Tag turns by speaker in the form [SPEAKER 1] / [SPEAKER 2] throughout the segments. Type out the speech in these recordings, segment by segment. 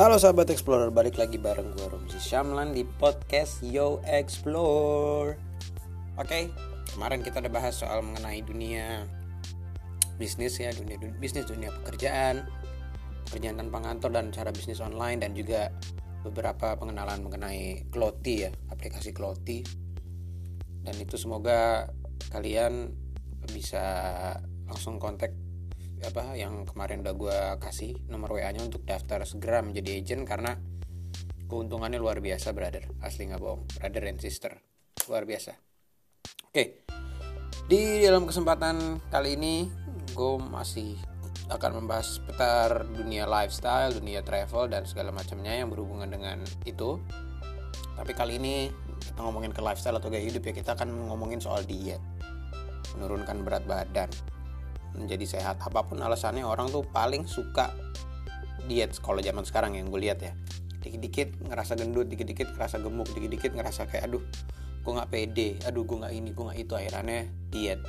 [SPEAKER 1] Halo sahabat Explorer, balik lagi bareng gue Romzi Syamlan di podcast Yo Explore. Oke, kemarin kita udah bahas soal mengenai dunia bisnis ya Dunia, dunia bisnis, dunia pekerjaan Pekerjaan tanpa kantor dan cara bisnis online Dan juga beberapa pengenalan mengenai Kloti ya, aplikasi Kloti. Dan itu semoga kalian bisa langsung kontak apa yang kemarin udah gue kasih nomor WA nya untuk daftar segera menjadi agent karena keuntungannya luar biasa brother. Asli nggak bohong. Brother and sister. Luar biasa. Oke. Di dalam kesempatan kali ini gue masih akan membahas seputar dunia lifestyle dunia travel dan segala macamnya yang berhubungan dengan itu. Tapi kali ini kita ngomongin ke lifestyle atau gaya hidup ya kita akan ngomongin soal diet. Menurunkan berat badan menjadi sehat. Apa pun alasannya orang tuh paling suka diet. Kalau zaman sekarang yang gue lihat ya dikit-dikit ngerasa gendut dikit-dikit ngerasa gemuk dikit-dikit ngerasa kayak aduh gue nggak pede aduh gue nggak ini gue nggak itu akhirnya diet.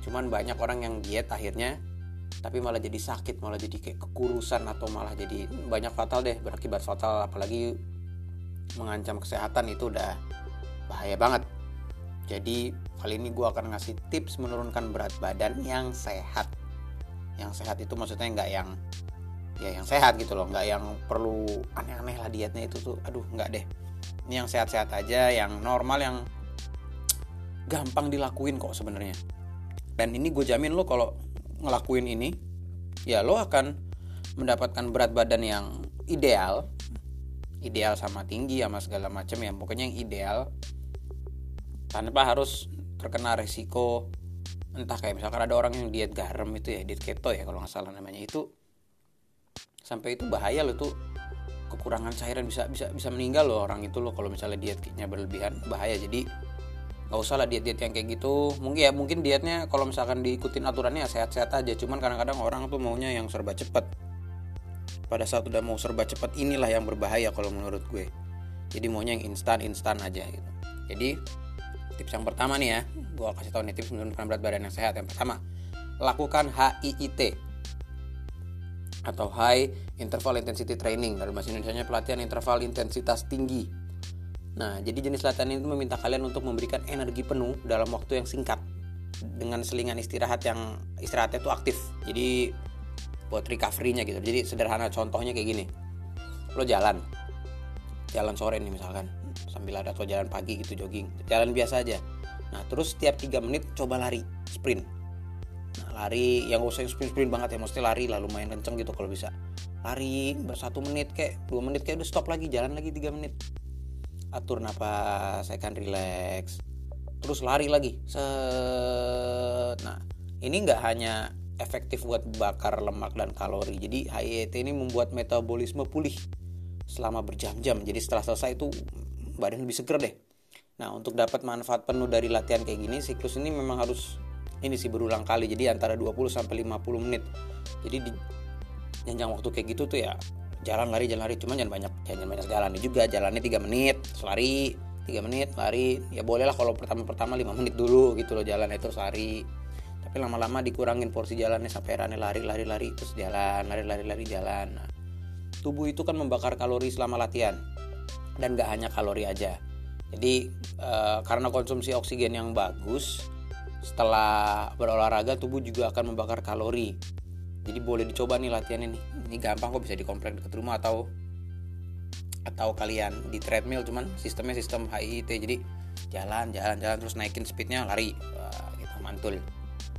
[SPEAKER 1] Cuman banyak orang yang diet akhirnya tapi malah jadi sakit malah jadi kayak kekurusan atau malah jadi banyak fatal deh berakibat fatal. Apalagi mengancam kesehatan itu udah bahaya banget. Jadi kali ini gue akan ngasih tips menurunkan berat badan yang sehat. Yang sehat itu maksudnya nggak yang ya yang sehat gitu loh, nggak yang perlu aneh-aneh lah dietnya itu tuh. Aduh nggak deh. Ini yang sehat-sehat aja, yang normal, yang gampang dilakuin kok sebenarnya. Dan ini gue jamin lo kalau ngelakuin ini, ya lo akan mendapatkan berat badan yang ideal, ideal sama tinggi sama segala macam ya. Pokoknya yang ideal tanpa harus terkena resiko entah kayak misalkan ada orang yang diet garam itu ya diet keto ya kalau nggak salah namanya itu. Sampai itu bahaya loh tuh. Kekurangan cairan bisa bisa bisa meninggal loh orang itu loh kalau misalnya dietnya berlebihan bahaya. Jadi nggak usah lah diet diet yang kayak gitu. Mungkin ya mungkin dietnya kalau misalkan diikutin aturannya ya sehat-sehat aja. Cuman kadang-kadang orang tuh maunya yang serba cepet pada saat udah mau serba cepet inilah yang berbahaya kalau menurut gue. Jadi maunya yang instan instan aja gitu. Jadi tips yang pertama nih ya. Gue kasih tahu nih tips menurunkan berat badan yang sehat. Yang pertama lakukan HIIT atau High Interval Intensity Training. Dalam bahasa Indonesia pelatihan interval intensitas tinggi. Nah jadi jenis latihan ini meminta kalian untuk memberikan energi penuh dalam waktu yang singkat. Dengan selingan istirahat yang istirahatnya itu aktif. Jadi buat recovery-nya gitu. Jadi sederhana contohnya kayak gini. Lo jalan. Jalan sore nih misalkan sambil ada atau jalan pagi gitu jogging. Jalan biasa aja. Nah terus setiap 3 menit coba lari sprint. Nah lari yang gak usah sprint sprint banget ya mesti lari lah lumayan kenceng gitu kalau bisa. Lari satu menit kayak dua menit kayak udah stop lagi jalan lagi 3 menit. Atur napas saya kan relax. Terus lari lagi set. Nah ini nggak hanya efektif buat bakar lemak dan kalori. Jadi HIIT ini membuat metabolisme pulih selama berjam-jam. Jadi setelah selesai itu badan lebih seger deh. Nah untuk dapat manfaat penuh dari latihan kayak gini siklus ini memang harus ini sih berulang kali. Jadi antara 20 sampai 50 menit. Jadi di jenjang waktu kayak gitu tuh ya jalan lari jalan lari. Cuman jangan banyak jangan banyak jalan juga jalannya 3 menit lari 3 menit lari. Ya bolehlah kalau pertama-pertama 5 menit dulu gitu loh jalan itu lari. Tapi lama-lama dikurangin porsi jalannya sampai rane lari lari lari terus jalan lari lari lari jalan. Nah, tubuh itu kan membakar kalori selama latihan dan gak hanya kalori aja. Jadi e, karena konsumsi oksigen yang bagus setelah berolahraga tubuh juga akan membakar kalori. Jadi boleh dicoba nih latihan ini. Ini gampang kok bisa di komplek dekat rumah atau atau kalian di treadmill cuman sistemnya sistem HIIT jadi jalan jalan jalan terus naikin speednya lari Wah, gitu mantul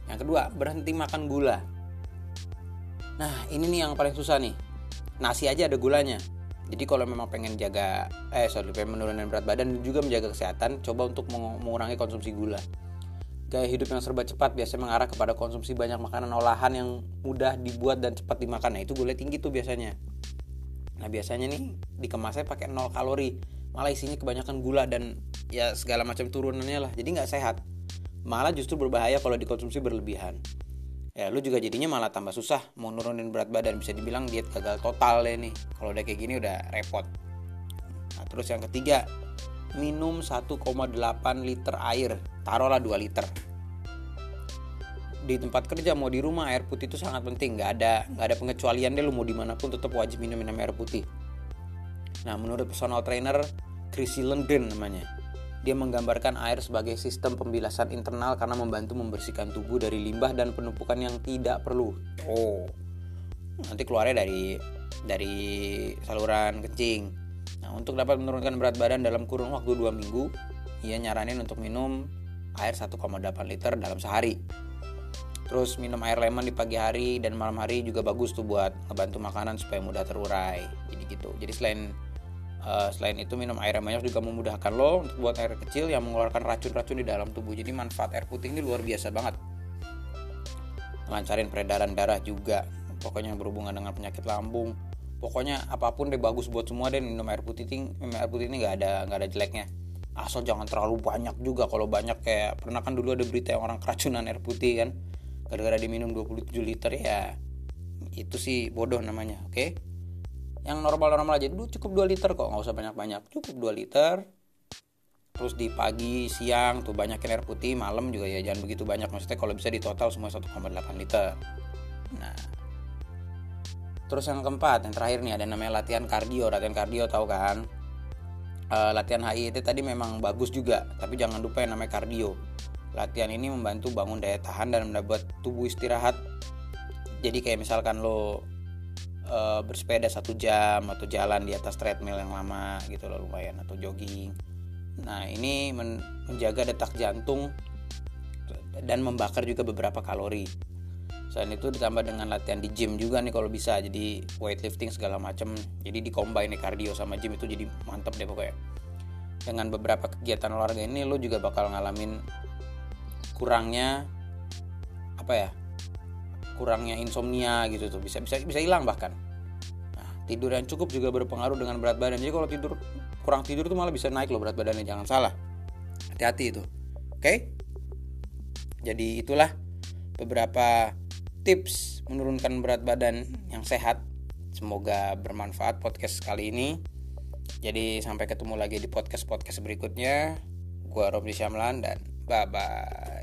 [SPEAKER 1] yang kedua berhenti makan gula nah ini nih yang paling susah nih nasi aja ada gulanya jadi kalau memang pengen jaga eh sorry pengen menurunkan berat badan dan juga menjaga kesehatan coba untuk mengurangi konsumsi gula. Gaya hidup yang serba cepat biasanya mengarah kepada konsumsi banyak makanan olahan yang mudah dibuat dan cepat dimakan. Nah itu gula tinggi tuh biasanya. Nah biasanya nih dikemasnya pakai 0 kalori. Malah isinya kebanyakan gula dan ya segala macam turunannya lah. Jadi nggak sehat. Malah justru berbahaya kalau dikonsumsi berlebihan ya lu juga jadinya malah tambah susah mau nurunin berat badan. Bisa dibilang diet gagal total deh nih. Kalau udah kayak gini udah repot. Nah terus yang ketiga minum 1,8 liter air. Taruhlah 2 liter. Di tempat kerja mau di rumah air putih itu sangat penting. Nggak ada nggak ada pengecualian deh lu mau di mana pun tetap wajib minum minum air putih. Nah, menurut personal trainer Chrissy London namanya. Dia menggambarkan air sebagai sistem pembilasan internal karena membantu membersihkan tubuh dari limbah dan penumpukan yang tidak perlu. Oh, nanti keluarnya dari dari saluran kencing. Nah, untuk dapat menurunkan berat badan dalam kurun waktu 2 minggu, ia nyaranin untuk minum air 1,8 liter dalam sehari. Terus minum air lemon di pagi hari dan malam hari juga bagus tuh buat ngebantu makanan supaya mudah terurai. Jadi gitu. Jadi selain uh, selain itu minum air yang banyak juga memudahkan lo untuk buat air kecil yang mengeluarkan racun-racun di dalam tubuh. Jadi manfaat air putih ini luar biasa banget. Lancarin peredaran darah juga. Pokoknya berhubungan dengan penyakit lambung. Pokoknya apa pun deh bagus buat semua deh minum air putih ini minum air putih ini nggak ada nggak ada jeleknya asal jangan terlalu banyak juga kalau banyak kayak pernah kan dulu ada berita yang orang keracunan air putih kan gara-gara diminum 27 liter ya itu sih bodoh namanya oke okay? Yang normal-normal aja. Dulu cukup 2 liter kok nggak usah banyak-banyak. Cukup 2 liter. Terus di pagi siang tuh banyakin air putih malam juga ya jangan begitu banyak. Maksudnya kalau bisa di total semua 1,8 liter. Nah. Terus yang keempat yang terakhir nih ada namanya latihan kardio. Latihan kardio tahu kan? Uh, latihan HIIT tadi memang bagus juga tapi jangan lupa yang namanya kardio. Latihan ini membantu bangun daya tahan dan membuat tubuh istirahat. Jadi kayak misalkan lo uh, bersepeda satu jam atau jalan di atas treadmill yang lama gitu loh lumayan atau jogging nah ini men menjaga detak jantung dan membakar juga beberapa kalori Selain itu ditambah dengan latihan di gym juga nih kalau bisa jadi weightlifting segala macam. Jadi dicombine nih cardio sama gym itu jadi mantep deh pokoknya. Dengan beberapa kegiatan olahraga ini lo juga bakal ngalamin kurangnya apa ya? Kurangnya insomnia gitu tuh. Bisa bisa bisa hilang bahkan. Nah, tidur yang cukup juga berpengaruh dengan berat badan. Jadi kalau tidur kurang tidur tuh malah bisa naik loh berat badannya. Jangan salah. Hati-hati itu. Oke? Jadi itulah beberapa tips menurunkan berat badan yang sehat. Semoga bermanfaat podcast kali ini. Jadi sampai ketemu lagi di podcast-podcast berikutnya. Gua Robi Syamlan dan bye bye.